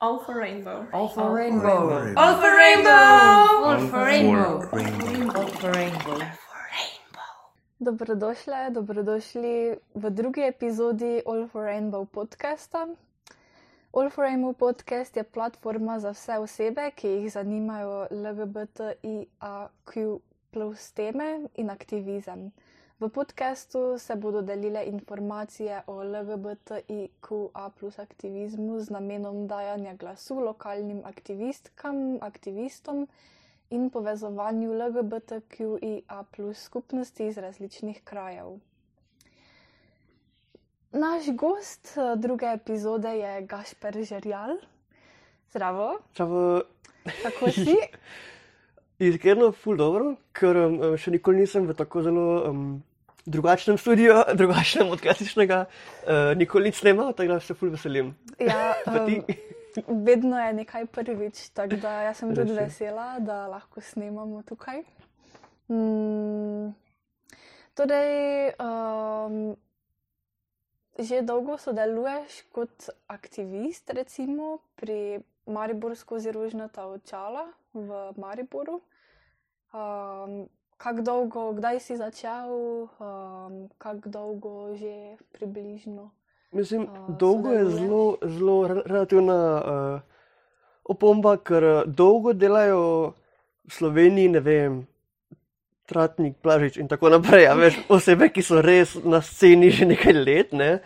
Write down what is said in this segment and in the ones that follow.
All for rainbow. All for rainbow. All for rainbow. All for rainbow. All for rainbow. Dobrodošle, dobrodošli v drugi epizodi All for Rainbow podcasta. All for Rainbow podcast je platforma za vse osebe, ki jih zanimajo LGBTIQ plus teme in aktivizem. V podkastu se bodo delile informacije o LGBTIQA plus aktivizmu z namenom dajanja glasu lokalnim aktivistkam, aktivistom in povezovanju LGBTQIA plus skupnosti iz različnih krajev. Naš gost eh, druge epizode je Gašper Žerjal. Zdravo, Čavo, kako si? iskreno, ful dobro, ker um, še nikoli nisem v tako zelo um, drugačnem studiu, drugačnem od klasičnega, uh, nikoli nic nema, tako da se ful veselim. Ja, um, vedno je nekaj prvič, tako da jaz sem tudi vesela, da lahko snemamo tukaj. Mm, torej, um, že dolgo sodeluješ kot aktivist, recimo pri Mariboru skozi rožnata očala v Mariboru. Um, kako dolgo, kdaj si začel, um, kako dolgo že približno? Mislim, A, dolgo je sodeluješ? zelo, zelo re- relativna uh, opomba, ker uh, dolgo delajo v Sloveniji, ne vem, Tratnik, Plažič in tako naprej. A veš, osebe, ki so res na sceni že nekaj let. Ne?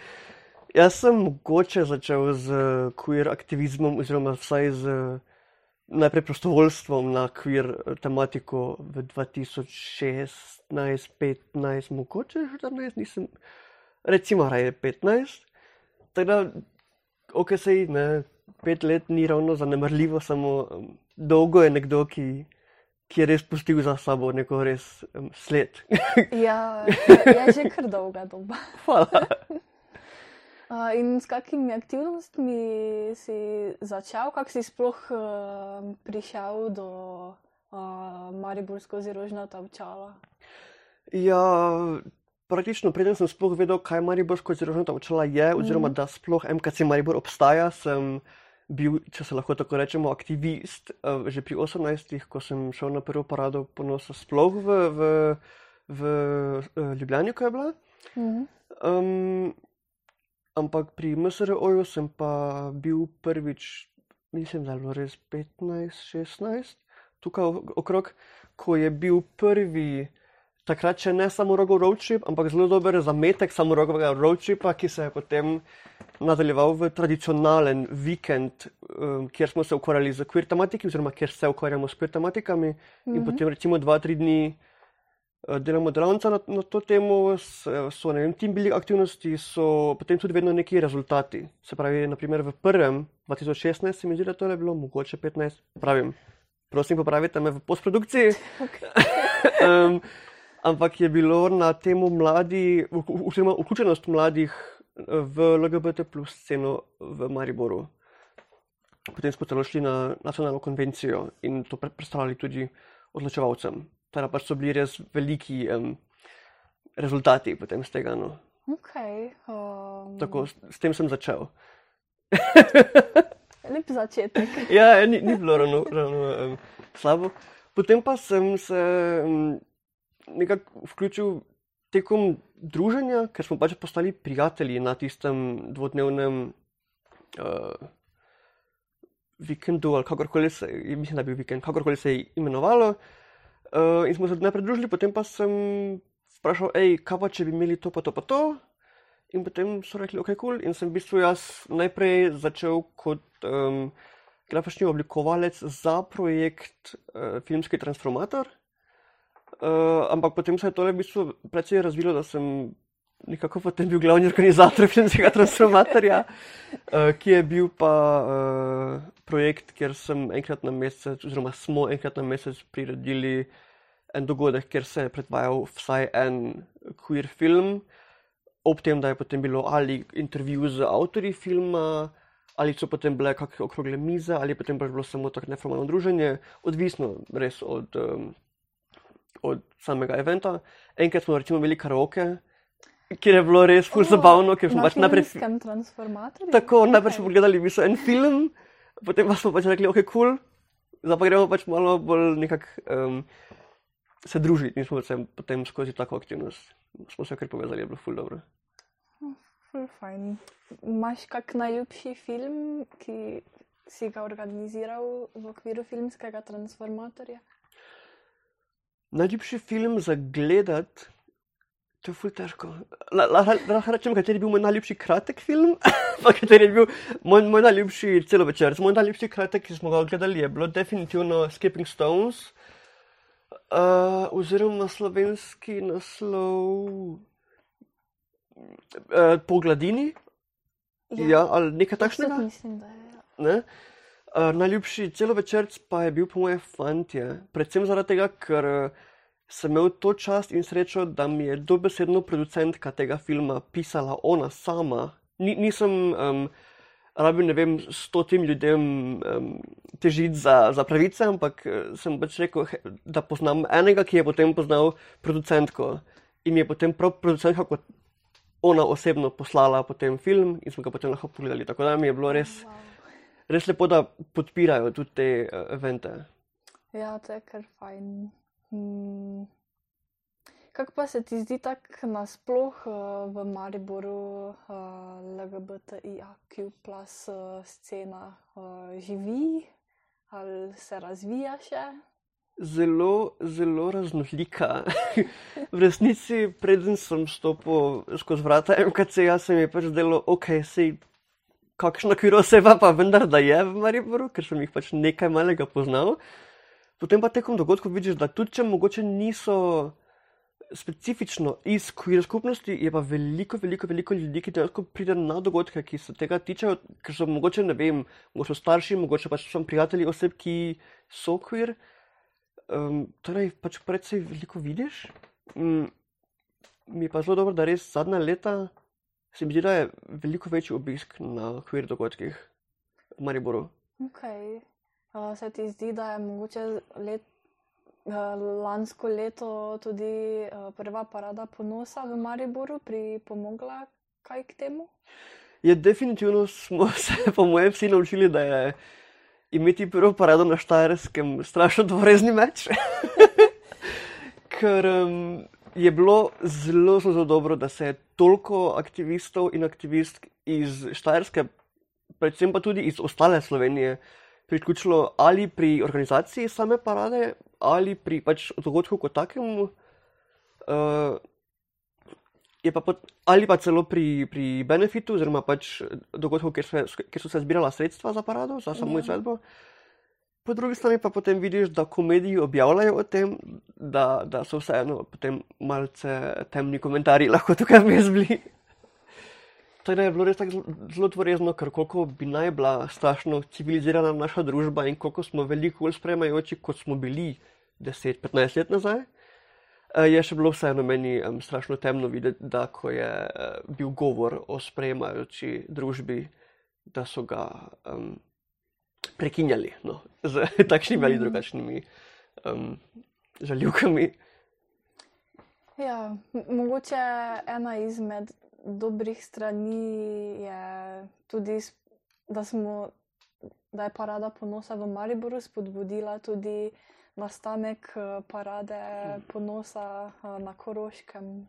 Jaz sem mogoče začel z uh, queer aktivizmom, oziroma vsaj z uh, najprej prostovoljstvom na queer uh, tematiko v 2016, 15, mogoče 14, nisem, recimo raje 15. Tako da, ok, sej, ne, pet let ni ravno zanemrljivo, samo um, dolgo je nekdo, ki, ki je res pustil za sabo neko res um, sled. Ja, je, je že kar dolga doba. Hvala. Uh, in s kakimi aktivnostmi si začel, kako si sploh uh, prišel do uh, Mariborsko skozi rožnata očala? Ja, praktično preden sem sploh vedel, kaj Mariborsko zrožnata očala je, oziroma da sploh MKC Maribor obstaja, sem bil, če se lahko tako rečemo, aktivist uh, že pri 18, ko sem šel na prvo parado ponosa sploh v, v, v uh, Ljubljani, ko je bila. Mhm. Um, ampak pri MSRO-ju sem pa bil prvič, mislim, da je bilo res 15, 16, tukaj okrog, ko je bil prvi, takrat še ne samo rogov roadtrip, ampak zelo dober zametek samorogovega roadtripa, ki se je potem nadaljeval v tradicionalen vikend, um, kjer smo se ukvarjali z queer tematiki, oziroma kjer se ukvarjamo s queer tematikami in potem recimo dva, tri dni delamo delavnica na, na to temo, s- so ne vem, team building aktivnosti, so potem tudi vedno neki rezultati. Se pravi, naprimer v prvem, 2016, se mi zdi, da to je bilo mogoče 15, pravim, prosim, popravite me v postprodukciji. um, ampak je bilo na temo mladi, oziroma vključenost mladih eh, v LGBT plus sceno v Mariboru. Potem smo celo šli na nacionalno konvencijo in to pre- predstavljali tudi odločevalcem. Teda pač so bili res veliki um, rezultati potem z tega. No. Okay, um, Tako, s, s tem sem začel. Lep začetek. Ja, ni, ni bilo ravno, ravno um, slabo. Potem pa sem se um, nekako vključil tekom druženja, ker smo pač postali prijatelji na tistem dvodnevnem uh, vikendu, ali kakorkoli se, mislim, da bil vikend, kakorkoli se je imenovalo. Uh, in smo se najprej družili, potem pa sem vprašal, hej, kaj pa če bi imeli to, pa to, pa to. In potem so rekli, ok, kul. Cool. In sem v bistvu jaz najprej začel kot um, grafični oblikovalec za projekt uh, Filmski transformator. Uh, ampak potem se je tole v bistvu precej razvilo, da sem nekako potem bil glavni organizator filmskega transformatorja, uh, ki je bil pa uh, projekt, kjer sem enkrat na mesec, oziroma smo enkrat na mesec priredili en dogodek, kjer se je predvajal vsaj en queer film, ob tem, da je potem bilo ali intervju z avtorji filma, ali so potem bile kakšne okrogle mize, ali potem pač bilo samo tako neformalno druženje, odvisno res od, um, od samega eventa. Enkrat smo recimo imeli karaoke, kjer je bilo res ful zabavno, ker smo Na pač najprej. filmskem transformatorju. Tako, najprej smo pogledali v bistvu en film, Potem pa smo pač rekli, ok, kul, cool, zdaj pa gremo pač malo bolj nekako um, se družiti in smo se potem skozi tako aktivnost, smo se kar povezali, je bilo ful dobro. Ful fajn. Imaš kak najljubši film, ki si ga organiziral v okviru filmskega transformatorja? Najljubši film za gledati, to je ful težko. La- la- Lahko rečem, kateri je bil moj najljubši kratek film, pa kateri je bil moj, moj najljubši celovečer. Moj najljubši kratek, ki smo ga gledali, je bilo definitivno Skipping Stones, uh, oziroma slovenski naslov uh, Po gladini, ja, ja ali nekaj takšnega. Mislim, da je. ja. Ne? Uh, najljubši celovečerc pa je bil po moje fantje, predvsem zaradi tega, ker uh, sem imel to čast in srečo, da mi je dobesedno producentka tega filma pisala ona sama. Ni, nisem um, rabil, ne vem, stotim ljudem um, težiti za, za pravice, ampak eh, sem pač rekel, da poznam enega, ki je potem poznal producentko in mi je potem prav producentka kot ona osebno poslala potem film in smo ga potem lahko pogledali. Tako da mi je bilo res Wow. res lepo, da podpirajo tudi te uh, evente. Ja, to je kar fajn. Hmm. Kako pa se ti zdi tako nasploh uh, v Mariboru uh, LGBTIQ plus uh, scena uh, živi ali se razvija še? Zelo, zelo raznolika. v resnici, preden sem stopil skozi vrata MKC-ja, se mi je pač zdelo, ok, sej kakšna kviro oseba pa vendar da je v Mariboru, ker sem jih pač nekaj malega poznal. Potem pa tekom dogodkov vidiš, da tudi če mogoče niso specifično iz queer skupnosti, je pa veliko, veliko, veliko ljudi, ki dejansko pride na dogodke, ki se tega tičejo, ker so mogoče, ne vem, mogoče starši, mogoče pač so prijatelji oseb, ki so queer. Um, torej, pač predvsej veliko vidiš. Mm, mi je pa zelo dobro, da res zadnja leta se mi zdi, da je veliko večji obisk na queer dogodkih v Mariboru. Okay. Uh, se ti zdi, da je mogoče let, uh, lansko leto tudi uh, prva parada ponosa v Mariboru pripomogla kaj k temu? Je definitivno smo se, po mojem, vsi naučili, da je imeti prvo parado na Štajerskem strašno dvorezni meč. Ker um, je bilo zelo, zelo dobro, da se je toliko aktivistov in aktivistk iz Štajerske, predvsem pa tudi iz ostale Slovenije, priključilo ali pri organizaciji same parade, ali pri pač dogodku kot takem. Uh, je pa pot, ali pa celo pri, pri benefitu, oziroma pač dogodku, kjer, se, kjer so se zbirala sredstva za parado, za samo Ja. izvedbo. Po drugi strani pa potem vidiš, da komediji objavljajo o tem, da, da so vseeno potem malce temni komentarji lahko tukaj vmes bili. Da je bilo res tako zelo- tvorezno, ker koliko bi naj bila strašno civilizirana naša družba in koliko smo veliko bolj spremajoči, kot smo bili 10-15 let nazaj. Eh, Je še bilo vseeno meni um, strašno temno videti, da ko je uh, bil govor o sprejemajoči družbi, da so ga um, prekinjali no, z takšnimi ali drugačnimi um, žaljivkami. Ja, mogoče ena izmed dobrih strani je tudi, da, smo, da je parada ponosa v Mariboru spodbudila tudi nastanek eh, parade ponosa eh, na Koroškem.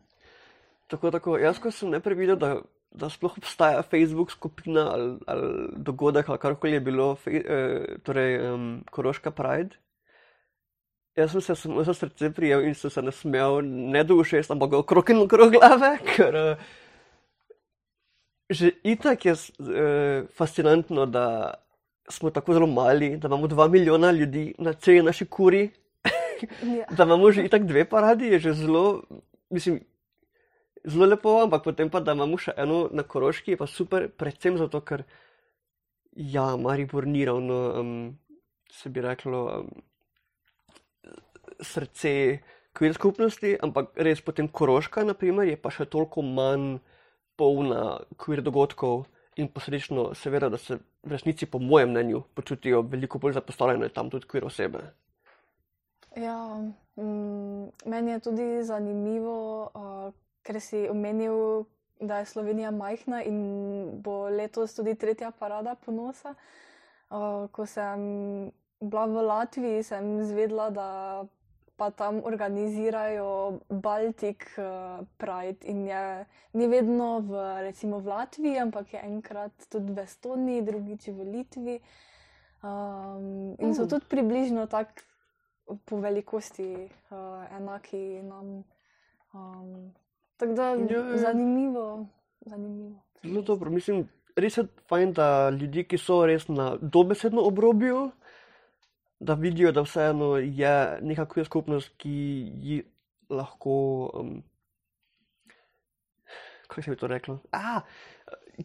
Tako, tako. Jaz, ko sem najprej videl, da, da sploh obstaja Facebook skupina ali, ali dogodek ali karkoli je bilo, fej, eh, torej um, Koroška Pride. Jaz sem se samo za srce prijel in sem se nasmejal, ne do ušes, ampak okrog in okrog glave, ker uh, že itak je uh, fascinantno, da smo tako zelo mali, da imamo dva milijona ljudi na celi naši kuri, Ja. da imamo že itak dve paradi, je že zelo, mislim, zelo lepo, ampak potem pa, da imamo še eno na Koroški, je pa super, predvsem zato, ker ja, Maribor ni ravno, um, se bi reklo, um, srce queer skupnosti, ampak res potem Koroška, naprimer, je pa še toliko manj polna queer dogodkov in posledično seveda, da se v resnici, po mojem mnenju, počutijo veliko bolj zapostavljene tam tudi queer osebe. Ja, mm, meni je tudi zanimivo, uh, ker si omenil, da je Slovenija majhna in bo letos tudi tretja parada ponosa. Uh, ko sem bila v Latviji, sem izvedela, da pa tam organizirajo Baltic uh, Pride in je ni vedno v, recimo v Latviji, ampak je enkrat tudi v Estoniji, drugič v Litvi. Um, in so Mm. tudi približno tako po velikosti uh, enaki nam. Um, tako da Ja, ja. zanimivo. zanimivo. Zelo dobro. Mislim, res je fajn, da ljudje, ki so res na dobesedno obrobju, da vidijo, da vseeno je neka queer skupnost, ki ji lahko. Um, kako se bi to reklo? Ah,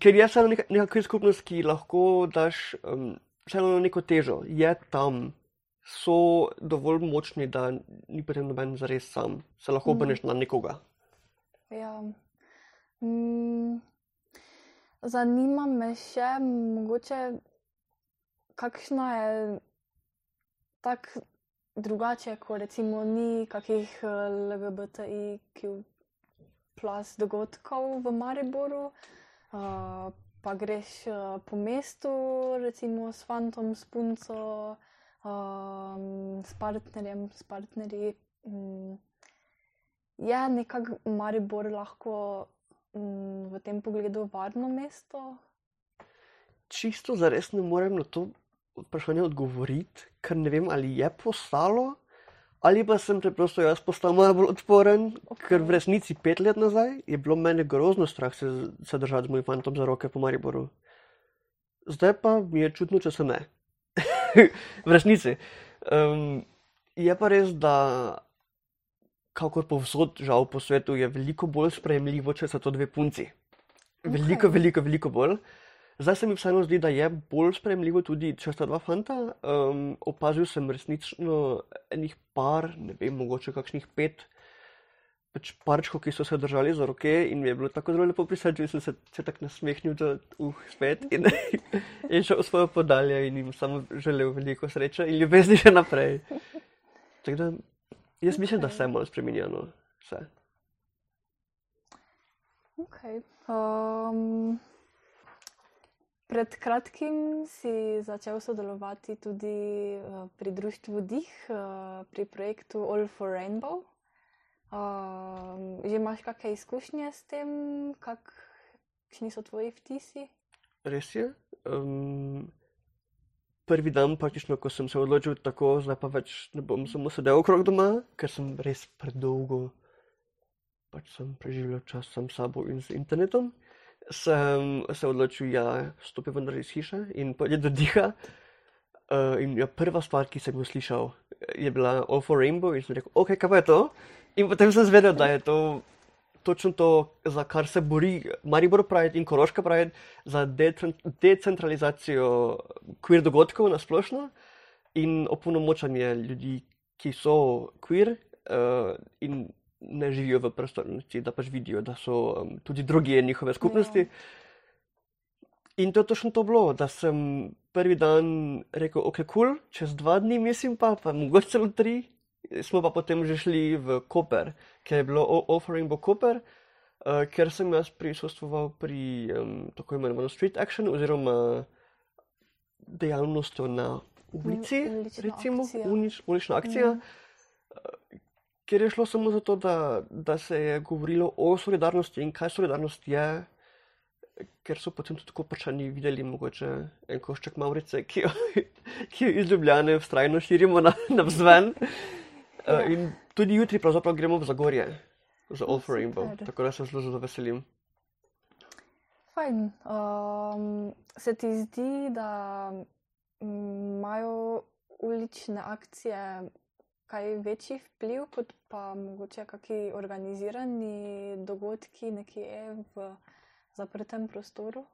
ker je vseeno neka, neka queer skupnost, ki lahko daš um, vseeno neko težo, je tam. So dovolj močni, da ni potem noben zares sam, se lahko Mhm. obrneš na nekoga. Ja. Mm, zanima me še, mogoče, kakšna je tako drugače, ko recimo ni kakih eh, LGBTIQ plus dogodkov v Mariboru, uh, pa greš uh, po mestu, recimo s fantom, s punco, um, s partnerjem, s partnerji. Mm, je nekako Maribor lahko mm, v tem pogledu varno mesto? čisto zares ne morem na to vprašanje odgovoriti, ker ne vem, ali je postalo, ali pa sem preprosto jaz postal malo bolj odporen, okay. ker v resnici pet let nazaj je bilo meni grozno strah se, se držati z mojim fantom za roke po Mariboru. Zdaj pa mi je čutno, če se ne. v resnici. Um, je pa res, da kakor povsod, žal po svetu, je veliko bolj sprejemljivo, če so to dve punci. Veliko, Okej. veliko, veliko bolj. Zdaj se mi vseeno zdi, da je bolj sprejemljivo tudi, če sta dva fanta. Um, opazil sem resnično enih par, ne vem, mogoče kakšnih pet pač parčkov, ki so se držali za roke in mi je bilo tako zelo lepo srcu, in sem se, se tako nasmehnil, da uh, spet in, in šel v svojo podaljo in jim samo želel veliko sreče in ljubezni še naprej. Tako da jaz mislim, da se je malo spremenjeno. Vse. Okay. Um, pred kratkim si začel sodelovati tudi uh, pri društvu Dih, uh, pri projektu All for Rainbow. Um, že imaš kakšne izkušnje s tem, kakšni so tvoji vtisi? Res je. Um, prvi dan, praktično, ko sem se odločil tako, zdaj pa več ne bom samo sedel okrog doma, ker sem res predolgo pač sem preživljal čas sam s sabo in z internetom, sem se odločil, da stopim vendar iz hiše in pojdem do diha. Uh, in ja, prva stvar, ki sem jo slišal, je bila All for Rainbow in sem rekel, ok, kaj pa je to? In potem sem zvedel, da je to točno to, za kar se bori Maribor Pride in Koroška Pride, za decen- decentralizacijo queer dogodkov na splošno in opolnomočanje ljudi, ki so queer uh, in ne živijo v prestolnici, da pač vidijo, da so um, tudi druge njihove skupnosti. Ja. In to je točno to bilo, da sem prvi dan rekel, ok, kul, cool, čez dva dni, mislim pa, pa mogoče celo tri, smo pa potem že šli v Koper, ker je bilo Offering bo Koper, uh, ker sem jaz prisostvoval pri um, tako imenovanem street action oziroma dejavnostjo na ulici, ulična recimo, akcija. unič, ulična akcija. Mhm. Ker je šlo samo za to, da, da se je govorilo o solidarnosti in kaj solidarnost je, ker so potem tudi koprčani videli mogoče en košček Maurice, ki jo, ki jo iz Ljubljane vztrajno širimo na, na vzven. Ja. Uh, in tudi jutri pravzaprav gremo v Zagorje za All for. Rainbow, tako da se zelo, zelo veselim. Fajn. Um, se ti zdi, da mm, imajo ulične akcije kaj večji vpliv kot pa mogoče kakšni organizirani dogodki nekje v zaprtem prostoru?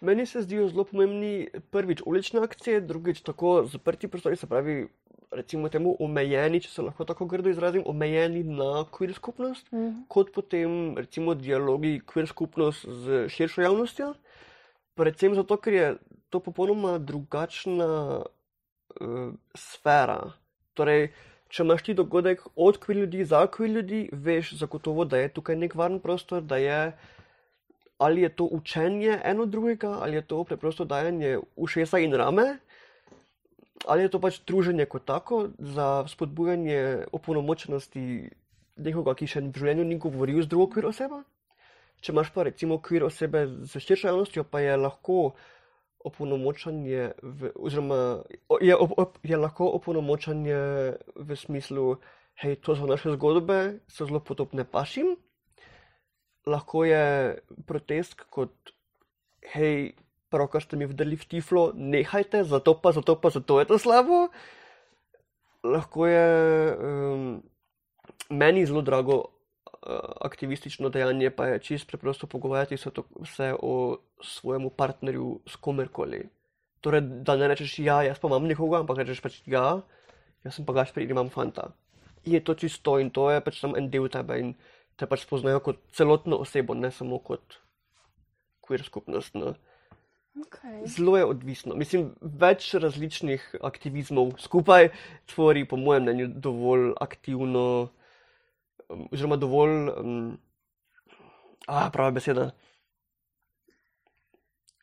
Meni se zdijo zelo pomembni prvič ulične akcije, drugič tako zaprti prostori, se pravi, recimo temu omejeni, če se lahko tako grdo izrazim, omejeni na queer skupnost, Mhm. kot potem recimo dialogi queer skupnost z širšo javnostjo. Predvsem zato, ker je to popolnoma drugačna uh, sfera. Torej, če imaš ti dogodek od queer ljudi za queer ljudi, veš zagotovo, da je tukaj nek varen prostor, da je ali je to učenje eno drugega, ali je to preprosto dajanje ušesa in rame. ali je to pač druženje kot tako za spodbujanje opolnomočenosti nekoga, ki še v življenju ni govoril z drugo kvir osebo. Če imaš pa recimo kvir osebe z širšo javnostjo, pa je lahko opolnomočanje, v, oziroma je, op, op, je lahko opolnomočanje v smislu, hej, to so naše zgodbe, so zelo podobne pašim. Lahko je protest kot, hej, pravkar ste mi vdali v tiflo, nehajte, zato pa, zato pa, zato je to slabo. Lahko je um, meni zelo drago aktivistično dejanje, pa je čist preprosto pogovarjati se, to, se o svojemu partnerju s komerkoli. Torej, da ne rečeš, ja, jaz pa imam nekoga, ampak rečeš pač, ja, jaz sem pa gašper in imam fanta. Je to čisto in to je pač samo en del tebe in te pač spoznajo kot celotno osebo, ne samo kot queer skupnost. No. Okay. Zelo je odvisno. Mislim, več različnih aktivizmov skupaj tvori, po mojem mnenju, dovolj aktivno, oziroma dovolj, um, a, prava beseda.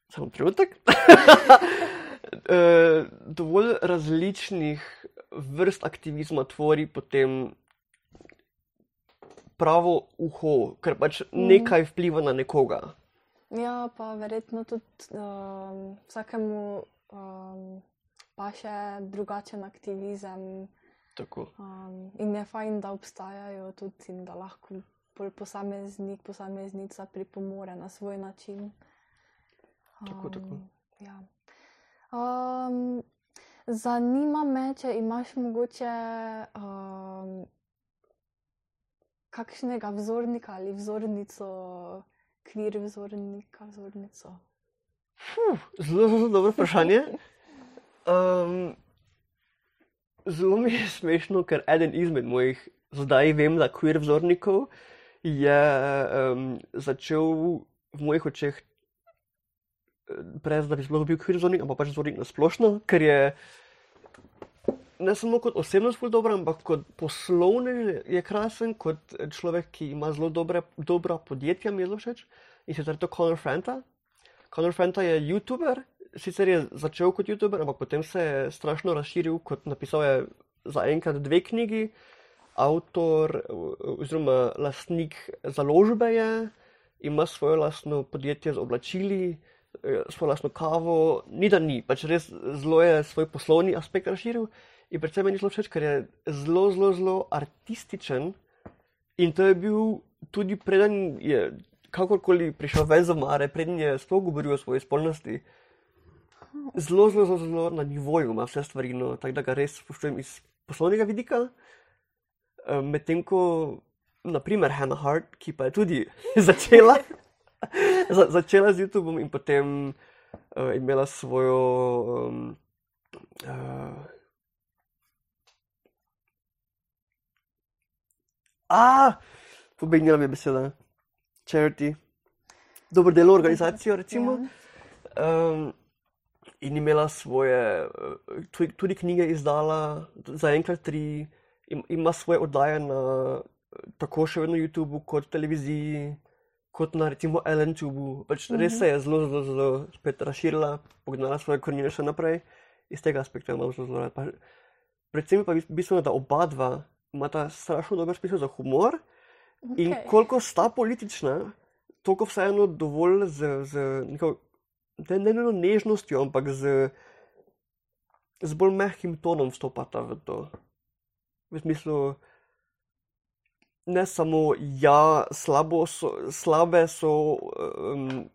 Samo trenutek. Eh, dovolj različnih vrst aktivizma tvori potem pravo uho, ker pač nekaj vpliva na nekoga. Ja, pa verjetno tudi um, vsakemu um, pa še drugačen aktivizem. Tako. Um, in je fajn, da obstajajo tudi in da lahko posameznik, posameznica pripomore na svoj način. Tako, tako. Ja. Um, zanima me, če imaš mogoče um, kakšnega vzornika ali vzornico, kvir vzornika, vzornico. Fuh, zelo, zelo dobro vprašanje. Um, zelo mi je smešno, ker eden izmed mojih, zdaj vem, da queer vzornikov je um, začel v mojih očeh, eh, brez da bi sploh bil queer vzornik, ampak pač vzornik na splošno, ker je ne samo kot osebnost ful dobra, ampak kot poslovnež je krasen, kot človek, ki ima zelo dobre, dobra podjetja, mi je zelo všeč. In sicer to Conor Franta. Conor Franta je YouTuber, sicer je začel kot YouTuber, ampak potem se je strašno razširil, kot napisal je zaenkrat dve knjigi, avtor oziroma lastnik založbe je, ima svoje lastno podjetje z oblačili, eh, svojo lastno kavo, ni da ni, pač res zelo je svoj poslovni aspekt razširil. In predvsem meni je zelo všeč, ker je zelo, zelo, zelo artističen. In to je bil tudi preden je kakorkoli prišel ven za mare, preden je sploh govoril o svoji spolnosti. Zelo, zelo, zelo, zelo na nivoju ima vse stvari, no, tako da ga res spoštujem iz poslovnega vidika. Eh, Medtem ko, naprimer, Hannah Hart, ki pa je tudi začela, za, začela z YouTubeom in potem uh, imela svojo. Um, uh, A, pobegnila mi je beseda. Charity, dobrodelno organizacijo, recimo. Um, in imela svoje, eh, tudi, tudi knjige izdala, zaenkrat tri, im, ima svoje oddaje na tako še vedno YouTubu, kot televiziji, kot na recimo LNTubu. Pač res se je zelo, zelo, zelo spet razširila, pognala svoje korenine še naprej. Iz tega aspekta imam zelo, zelo rad. Pa, predvsem pa bis- bistveno, da oba dva imata strašno dober smisel za humor. In Okej. koliko sta politična, toliko vseeno dovolj z, z neko, ne, ne nujno nežnostjo, ampak z, z bolj mehkim tonom vstopata v to. V smislu, ne samo, ja, so, slabe so um,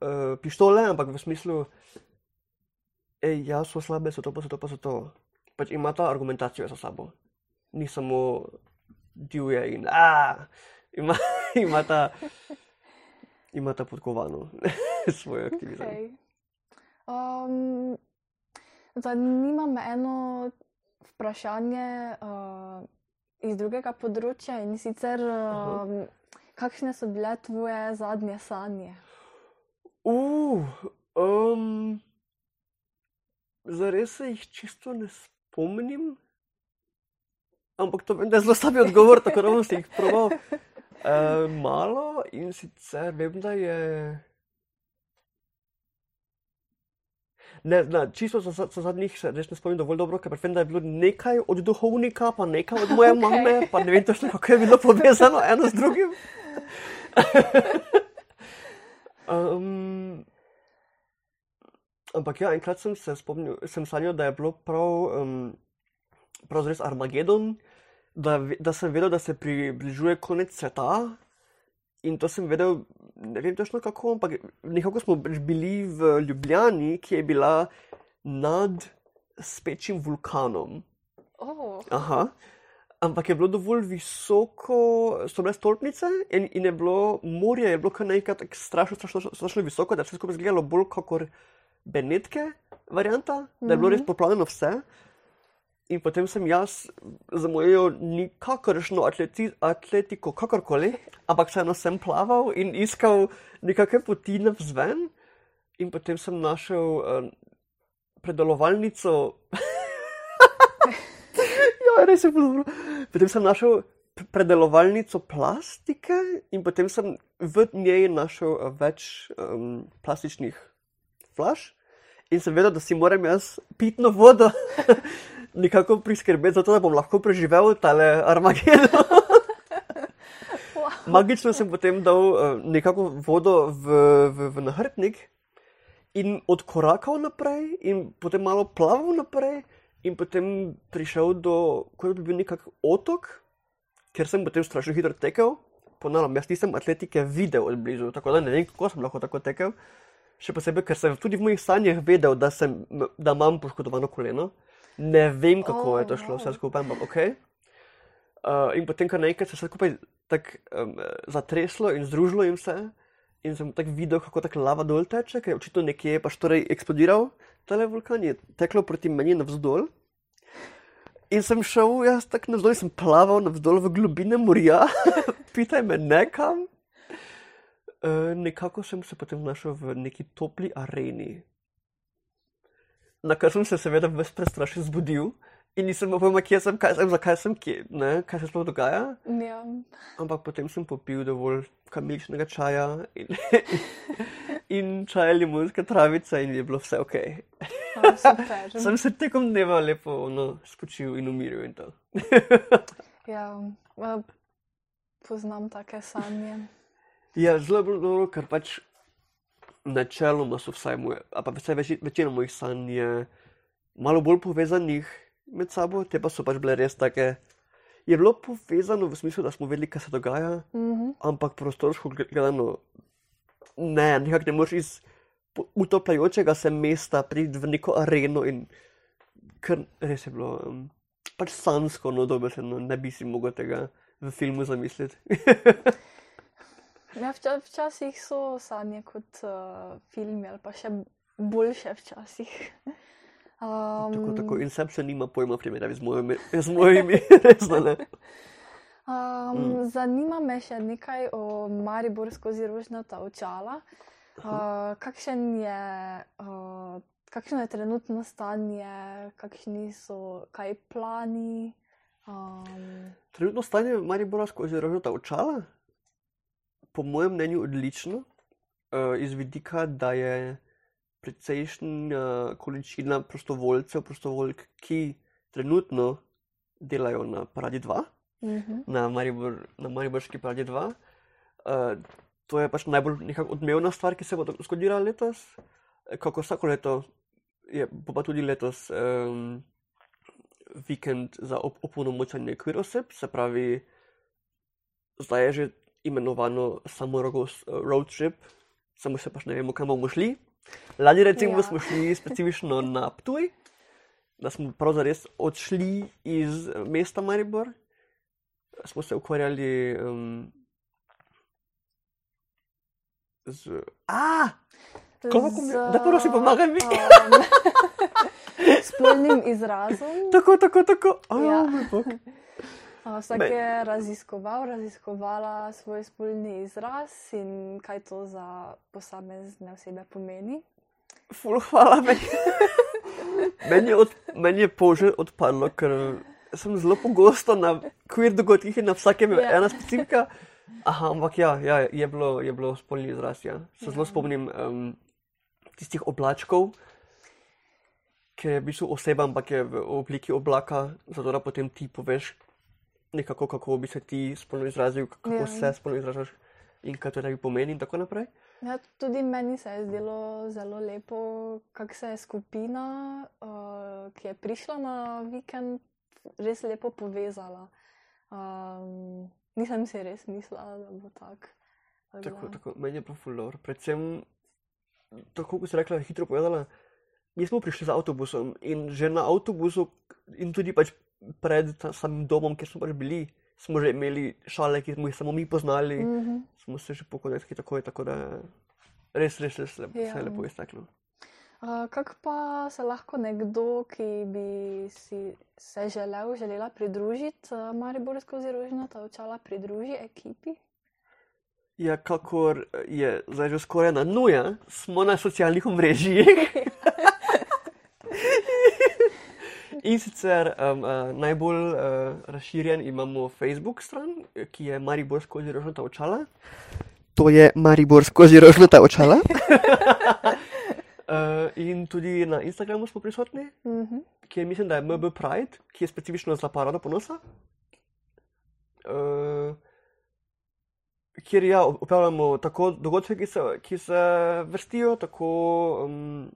uh, pištole, ampak v smislu, ej, ja, so slabe, so to, pa so to, pa so to. Pač imata argumentacijo za sabo. Ni samo divje in a, ima, imata, imata podkovano svoj aktivizem. Okay. Um, zanima me eno vprašanje uh, iz drugega področja in sicer, um, kakšne so bile tvoje zadnje sanje? Uh, um, zares se jih čisto ne spomnim. Ampak to vem, da je zelo slab odgovor, tako da bom si jih probal. Uh, malo in sicer vem, da je. Ne, na, čisto za, za, za zadnjih se res ne spomnim dovolj dobro, ker vem, da je bilo nekaj od duhovnika, pa nekaj od moje okay. mame, pa ne vem točno, kako je bilo povezano eno z drugim. um, ampak ja, enkrat sem se spomnil, sem sanjal, da je bilo prav, um, prav res Armagedon, da, da sem vedel, da se približuje konec sveta. In to sem vedel, ne vem točno kako, ampak nekako smo bili v Ljubljani, ki je bila nad spečim vulkanom. Oh, Aha. Ampak je bilo dovolj visoko, so bile stolpnice in, in je bilo morje, je bilo kar nekaj tako strašno, strašno, strašno visoko, da je vse skupaj izgledalo bolj kot Benetke varianta, da je bilo res poplavljeno vse. In potem sem jaz zamujal nikakršno atleti, atletiko, kakorkoli, ampak vseeno sem plaval in iskal nekakšne poti navzven. In potem sem našel uh, predelovalnico. ja, res je bilo dobro. Potem sem našel predelovalnico plastike in potem sem v njej našel uh, več um, plastičnih flaš. In sem vedel, da si moram jaz pitno vodo nekako priskrbeti, zato da bom lahko preživel tale Armagedon. Magično sem potem dal uh, nekako vodo v, v, v nahrbtnik in odkorakal naprej, in potem malo plaval naprej, in potem prišel do, kot bi bil nekak otok, ker sem potem strašno hitro tekel. Ponavljam, jaz nisem atletike videl od blizu, tako da ne vem, kako sem lahko tako tekel. Še posebej, ker sem tudi v mojih sanjah vedel, da, sem, da imam poškodovano koleno. Ne vem, kako Oh, je to šlo, vse skupaj, ampak ok. Uh, in potem, kar naenkrat se je vse skupaj tako um, zatreslo in združilo in vse. In sem tako videl, kako tako lava dol teče, ker je očitno nekje pač torej eksplodiral tale vulkan, je teklo proti meni navzdol. In sem šel, jaz tako navzdol, in sem plaval navzdol v globine morja, pitaj me nekam. Uh, nekako sem se potem znašel v neki topli areni. Na kar sem se seveda ves prestrašen zbudil in nisem pojma, kje sem, kaj sem, zakaj sem, kje, ne, kaj se sploh dogaja. ja. Ampak potem sem popil dovolj kamiličnega čaja in, in čaja limonske travice in je bilo vse ok. Super. Sem se tekom dneva lepo no, spočil in umiril in to. Ja, poznam take sanje. Ja, zelo je bilo dobro, ker pač načeloma so vsaj moje, a pa vsaj več, večina mojih sanj je malo bolj povezanih med sabo, te pa so pač bile res take. Je bilo povezano v smislu, da smo vedeli, kaj se dogaja, Mhm. ampak prostorsko gl- gledano, ne, nekako ne moreš iz utapljajočega se mesta priti v neko areno in kar res je bilo, um, pač sansko, no dobesedno, ne bi si mogel tega v filmu zamisliti. Ja, vča, včasih so sanje kot uh, filmi ali pa še boljše včasih. Um, Tako, tako. Inception nima pojma primerjavi z mojimi, z mojimi resno ne. Um, mm. Zanima me še nekaj o Mariboru skozi rožnata očala. Uh, kakšen je, uh, kakšno je trenutno stanje, kakšni so kaj plani? Um, Trenutno stanje Maribora skozi rožnata očala, po mojem mnenju, odlično, uh, iz vidika, da je precejšnja količina prostovoljcev, prostovoljk, ki trenutno delajo na Paradi 2, uh -huh. na, Maribor, na Mariborski Paradi 2. Uh, to je pač najbolj odmevna stvar, ki se bo zgodila letos. Kako vsako leto, je, bo pa tudi letos um, vikend za op opolnomočanje queer oseb, se pravi, zdaj je že imenovano samorogos uh, road trip, samo še pač ne vemo, kam bomo šli. Lani recimo Ja. smo šli specifično na Ptuj, da smo pravzaprav odšli iz eh, mesta Maribor, smo se ukvarjali um, z. A! Kako mi- da prosim, pomagaj mi. um, spolnim izrazom. Tako, tako, tako. Oh, Ja. ja. moj bog. Uh, Vsak Me- je raziskoval, raziskovala svoj spolni izraz in kaj to za posamezne osebe pomeni. Ful, hvala meni. meni, od, meni je polže odpadlo, ker sem zelo pogosto na queer dogodkih in na vsakem je Ja. ena specifika. Aha, ampak ja, ja je, bilo, je bilo spolni izraz. Ja. Se zelo Ja. spomnim um, tistih oblačkov, ki je v bistvu oseba, ampak je v obliki oblaka, zato da potem ti poveš nekako, kako bi se ti spolno izrazil, kako Ja. ja. se spolno izražaš in kaj to tebi pomeni in tako naprej. Ja, tudi meni se je zdelo zelo lepo, kako se je skupina, uh, ki je prišla na vikend, res lepo povezala. Um, nisem si res mislila, da bo tak. Tako tako, meni je bilo fulor. Predvsem, tako kot si rekla, hitro povedala, mi smo prišli z avtobusom in že na avtobusu in tudi pač pred ta samim domom, kjer smo pač bili, smo že imeli šale, ki smo jih samo mi poznali, mm. Mhm. smo se že pokonekli takoj, tako da res, res, res lepo, ja. se Ja. je lepo izteklo. Uh, Kako pa se lahko nekdo, ki bi si se želel, želela pridružiti uh, Maribor skozi rožnata očala, pridruži ekipi? Ja, kakor je zdaj že skoraj na nuja, smo na socialnih omrežjih. In sicer um, uh, najbolj uh, razširjen imamo Facebook stran, ki je Maribor skozi rožnata očala. To je Maribor skozi rožnata očala. uh, in tudi na Instagramu smo prisotni, Mhm. kjer mislim, da je MB Pride, ki je specifično za parado ponosa. Uh, kjer ja, upravljamo tako dogodke, ki se, ki se vrstijo, tako um,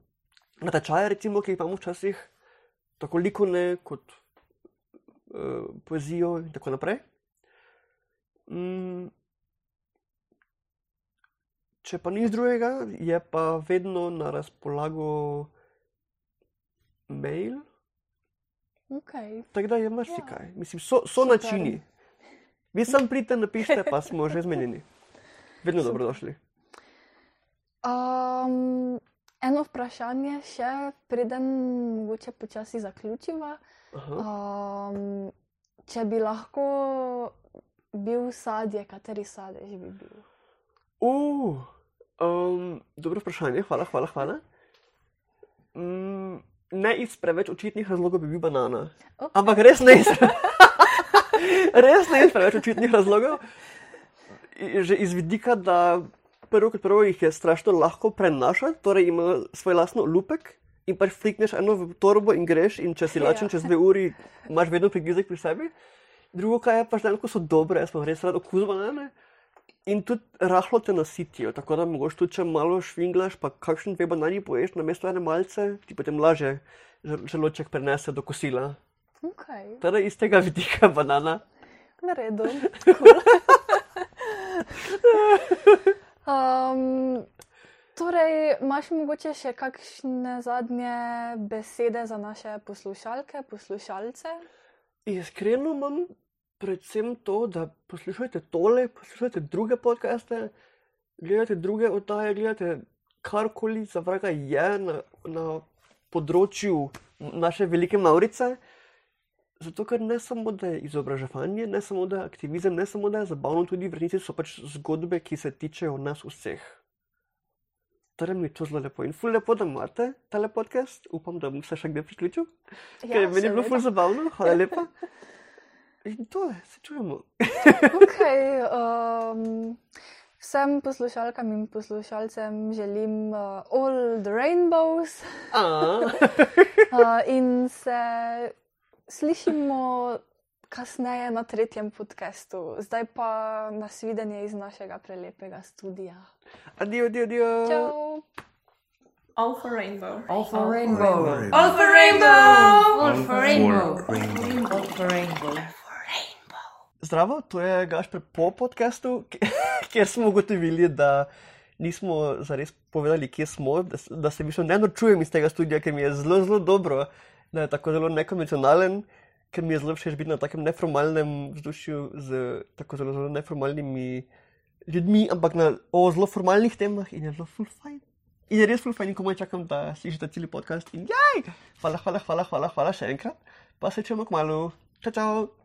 natečaje, recimo, ki jih imamo včasih, tako likovne kot uh, poezijo in tako naprej. Mm, če pa nič drugega, je pa vedno na razpolago mail, Okay. tako da je marsikaj. Ja. Mislim, so, so Super. načini. Vi sam pridite, napišite, pa smo že zmenjeni. Vedno dobrodošli. Um, eno vprašanje še, preden mogoče počasi zaključiva. Um, če bi lahko bil sadje, kateri sadež bi bil? Uh, um, dobro vprašanje, hvala, hvala. hvala. Mm, ne iz preveč očitnih razlogov bi bil banana. Ok. Ampak res ne iz, res ne iz preveč očitnih razlogov. Že iz vidika, da prvo kot prvo jih je strašno lahko prenašati, torej ima svoj lastno lupek in pač flikneš eno v torbo in greš in če si lačen Ja. čez dve uri, imaš vedno prigrizek pri sebi. Drugo, kar je pač dejansko so dobre, jaz pa res rad okus banane. In tudi rahlo te nasitijo, tako da mogoče tudi če malo švinglaš, pa kakšen dve banani poješ na mesto ene malce, ti potem laže žel- želodček prenese do kosila. Okay. Torej iz tega vidika banana. Na redu. Cool. um, torej, imaš mogoče še kakšne zadnje besede za naše poslušalke, poslušalce? Iskreno imam predvsem to, da poslušajte tole, poslušajte druge podcaste, gledate druge oddaje, gledate karkoli za vraga je na, na področju naše velike Maurice. Zato, ker ne samo da je izobraževanje, ne samo da je aktivizem, ne samo da je zabavno, tudi v resnici so pač zgodbe, ki se tičejo nas vseh. Torej mi je to zelo lepo in ful lepo, da imate tale podcast. Upam, da bom se še kdaj priključil. Ja, ker meni je bilo ful zabavno, hvala lepa. In to je, se čujemo. Okay, um, vsem poslušalkam in poslušalcem želim uh, all the rainbows uh, in se slišimo kasneje na tretjem podkastu. Zdaj pa nasvidenje iz našega prelepega studia. Adijo, adijo, adijo. Čau! All for rainbow. All for rainbow. All for rainbow! All for rainbow. All for rainbow. Zdravo, to je Gašpr po podkastu, ki- kjer smo ugotovili, da nismo zares povedali, kje smo, da, da se mi še ne norčujem iz tega studia, ker mi je zelo, zelo dobro, da je tako zelo nekonvencionalen, ker mi je zelo všeč biti na takem neformalnem vzdušju z tako zelo, zelo neformalnimi ljudmi, ampak na o zelo formalnih temah in je zelo full fajn. In je res full fajn, in komaj čakam, da slišite cel podcast. In jaj! Hvala, hvala, hvala, hvala, hvala še enkrat. Pa se čujemo kmalo. Čau, čau!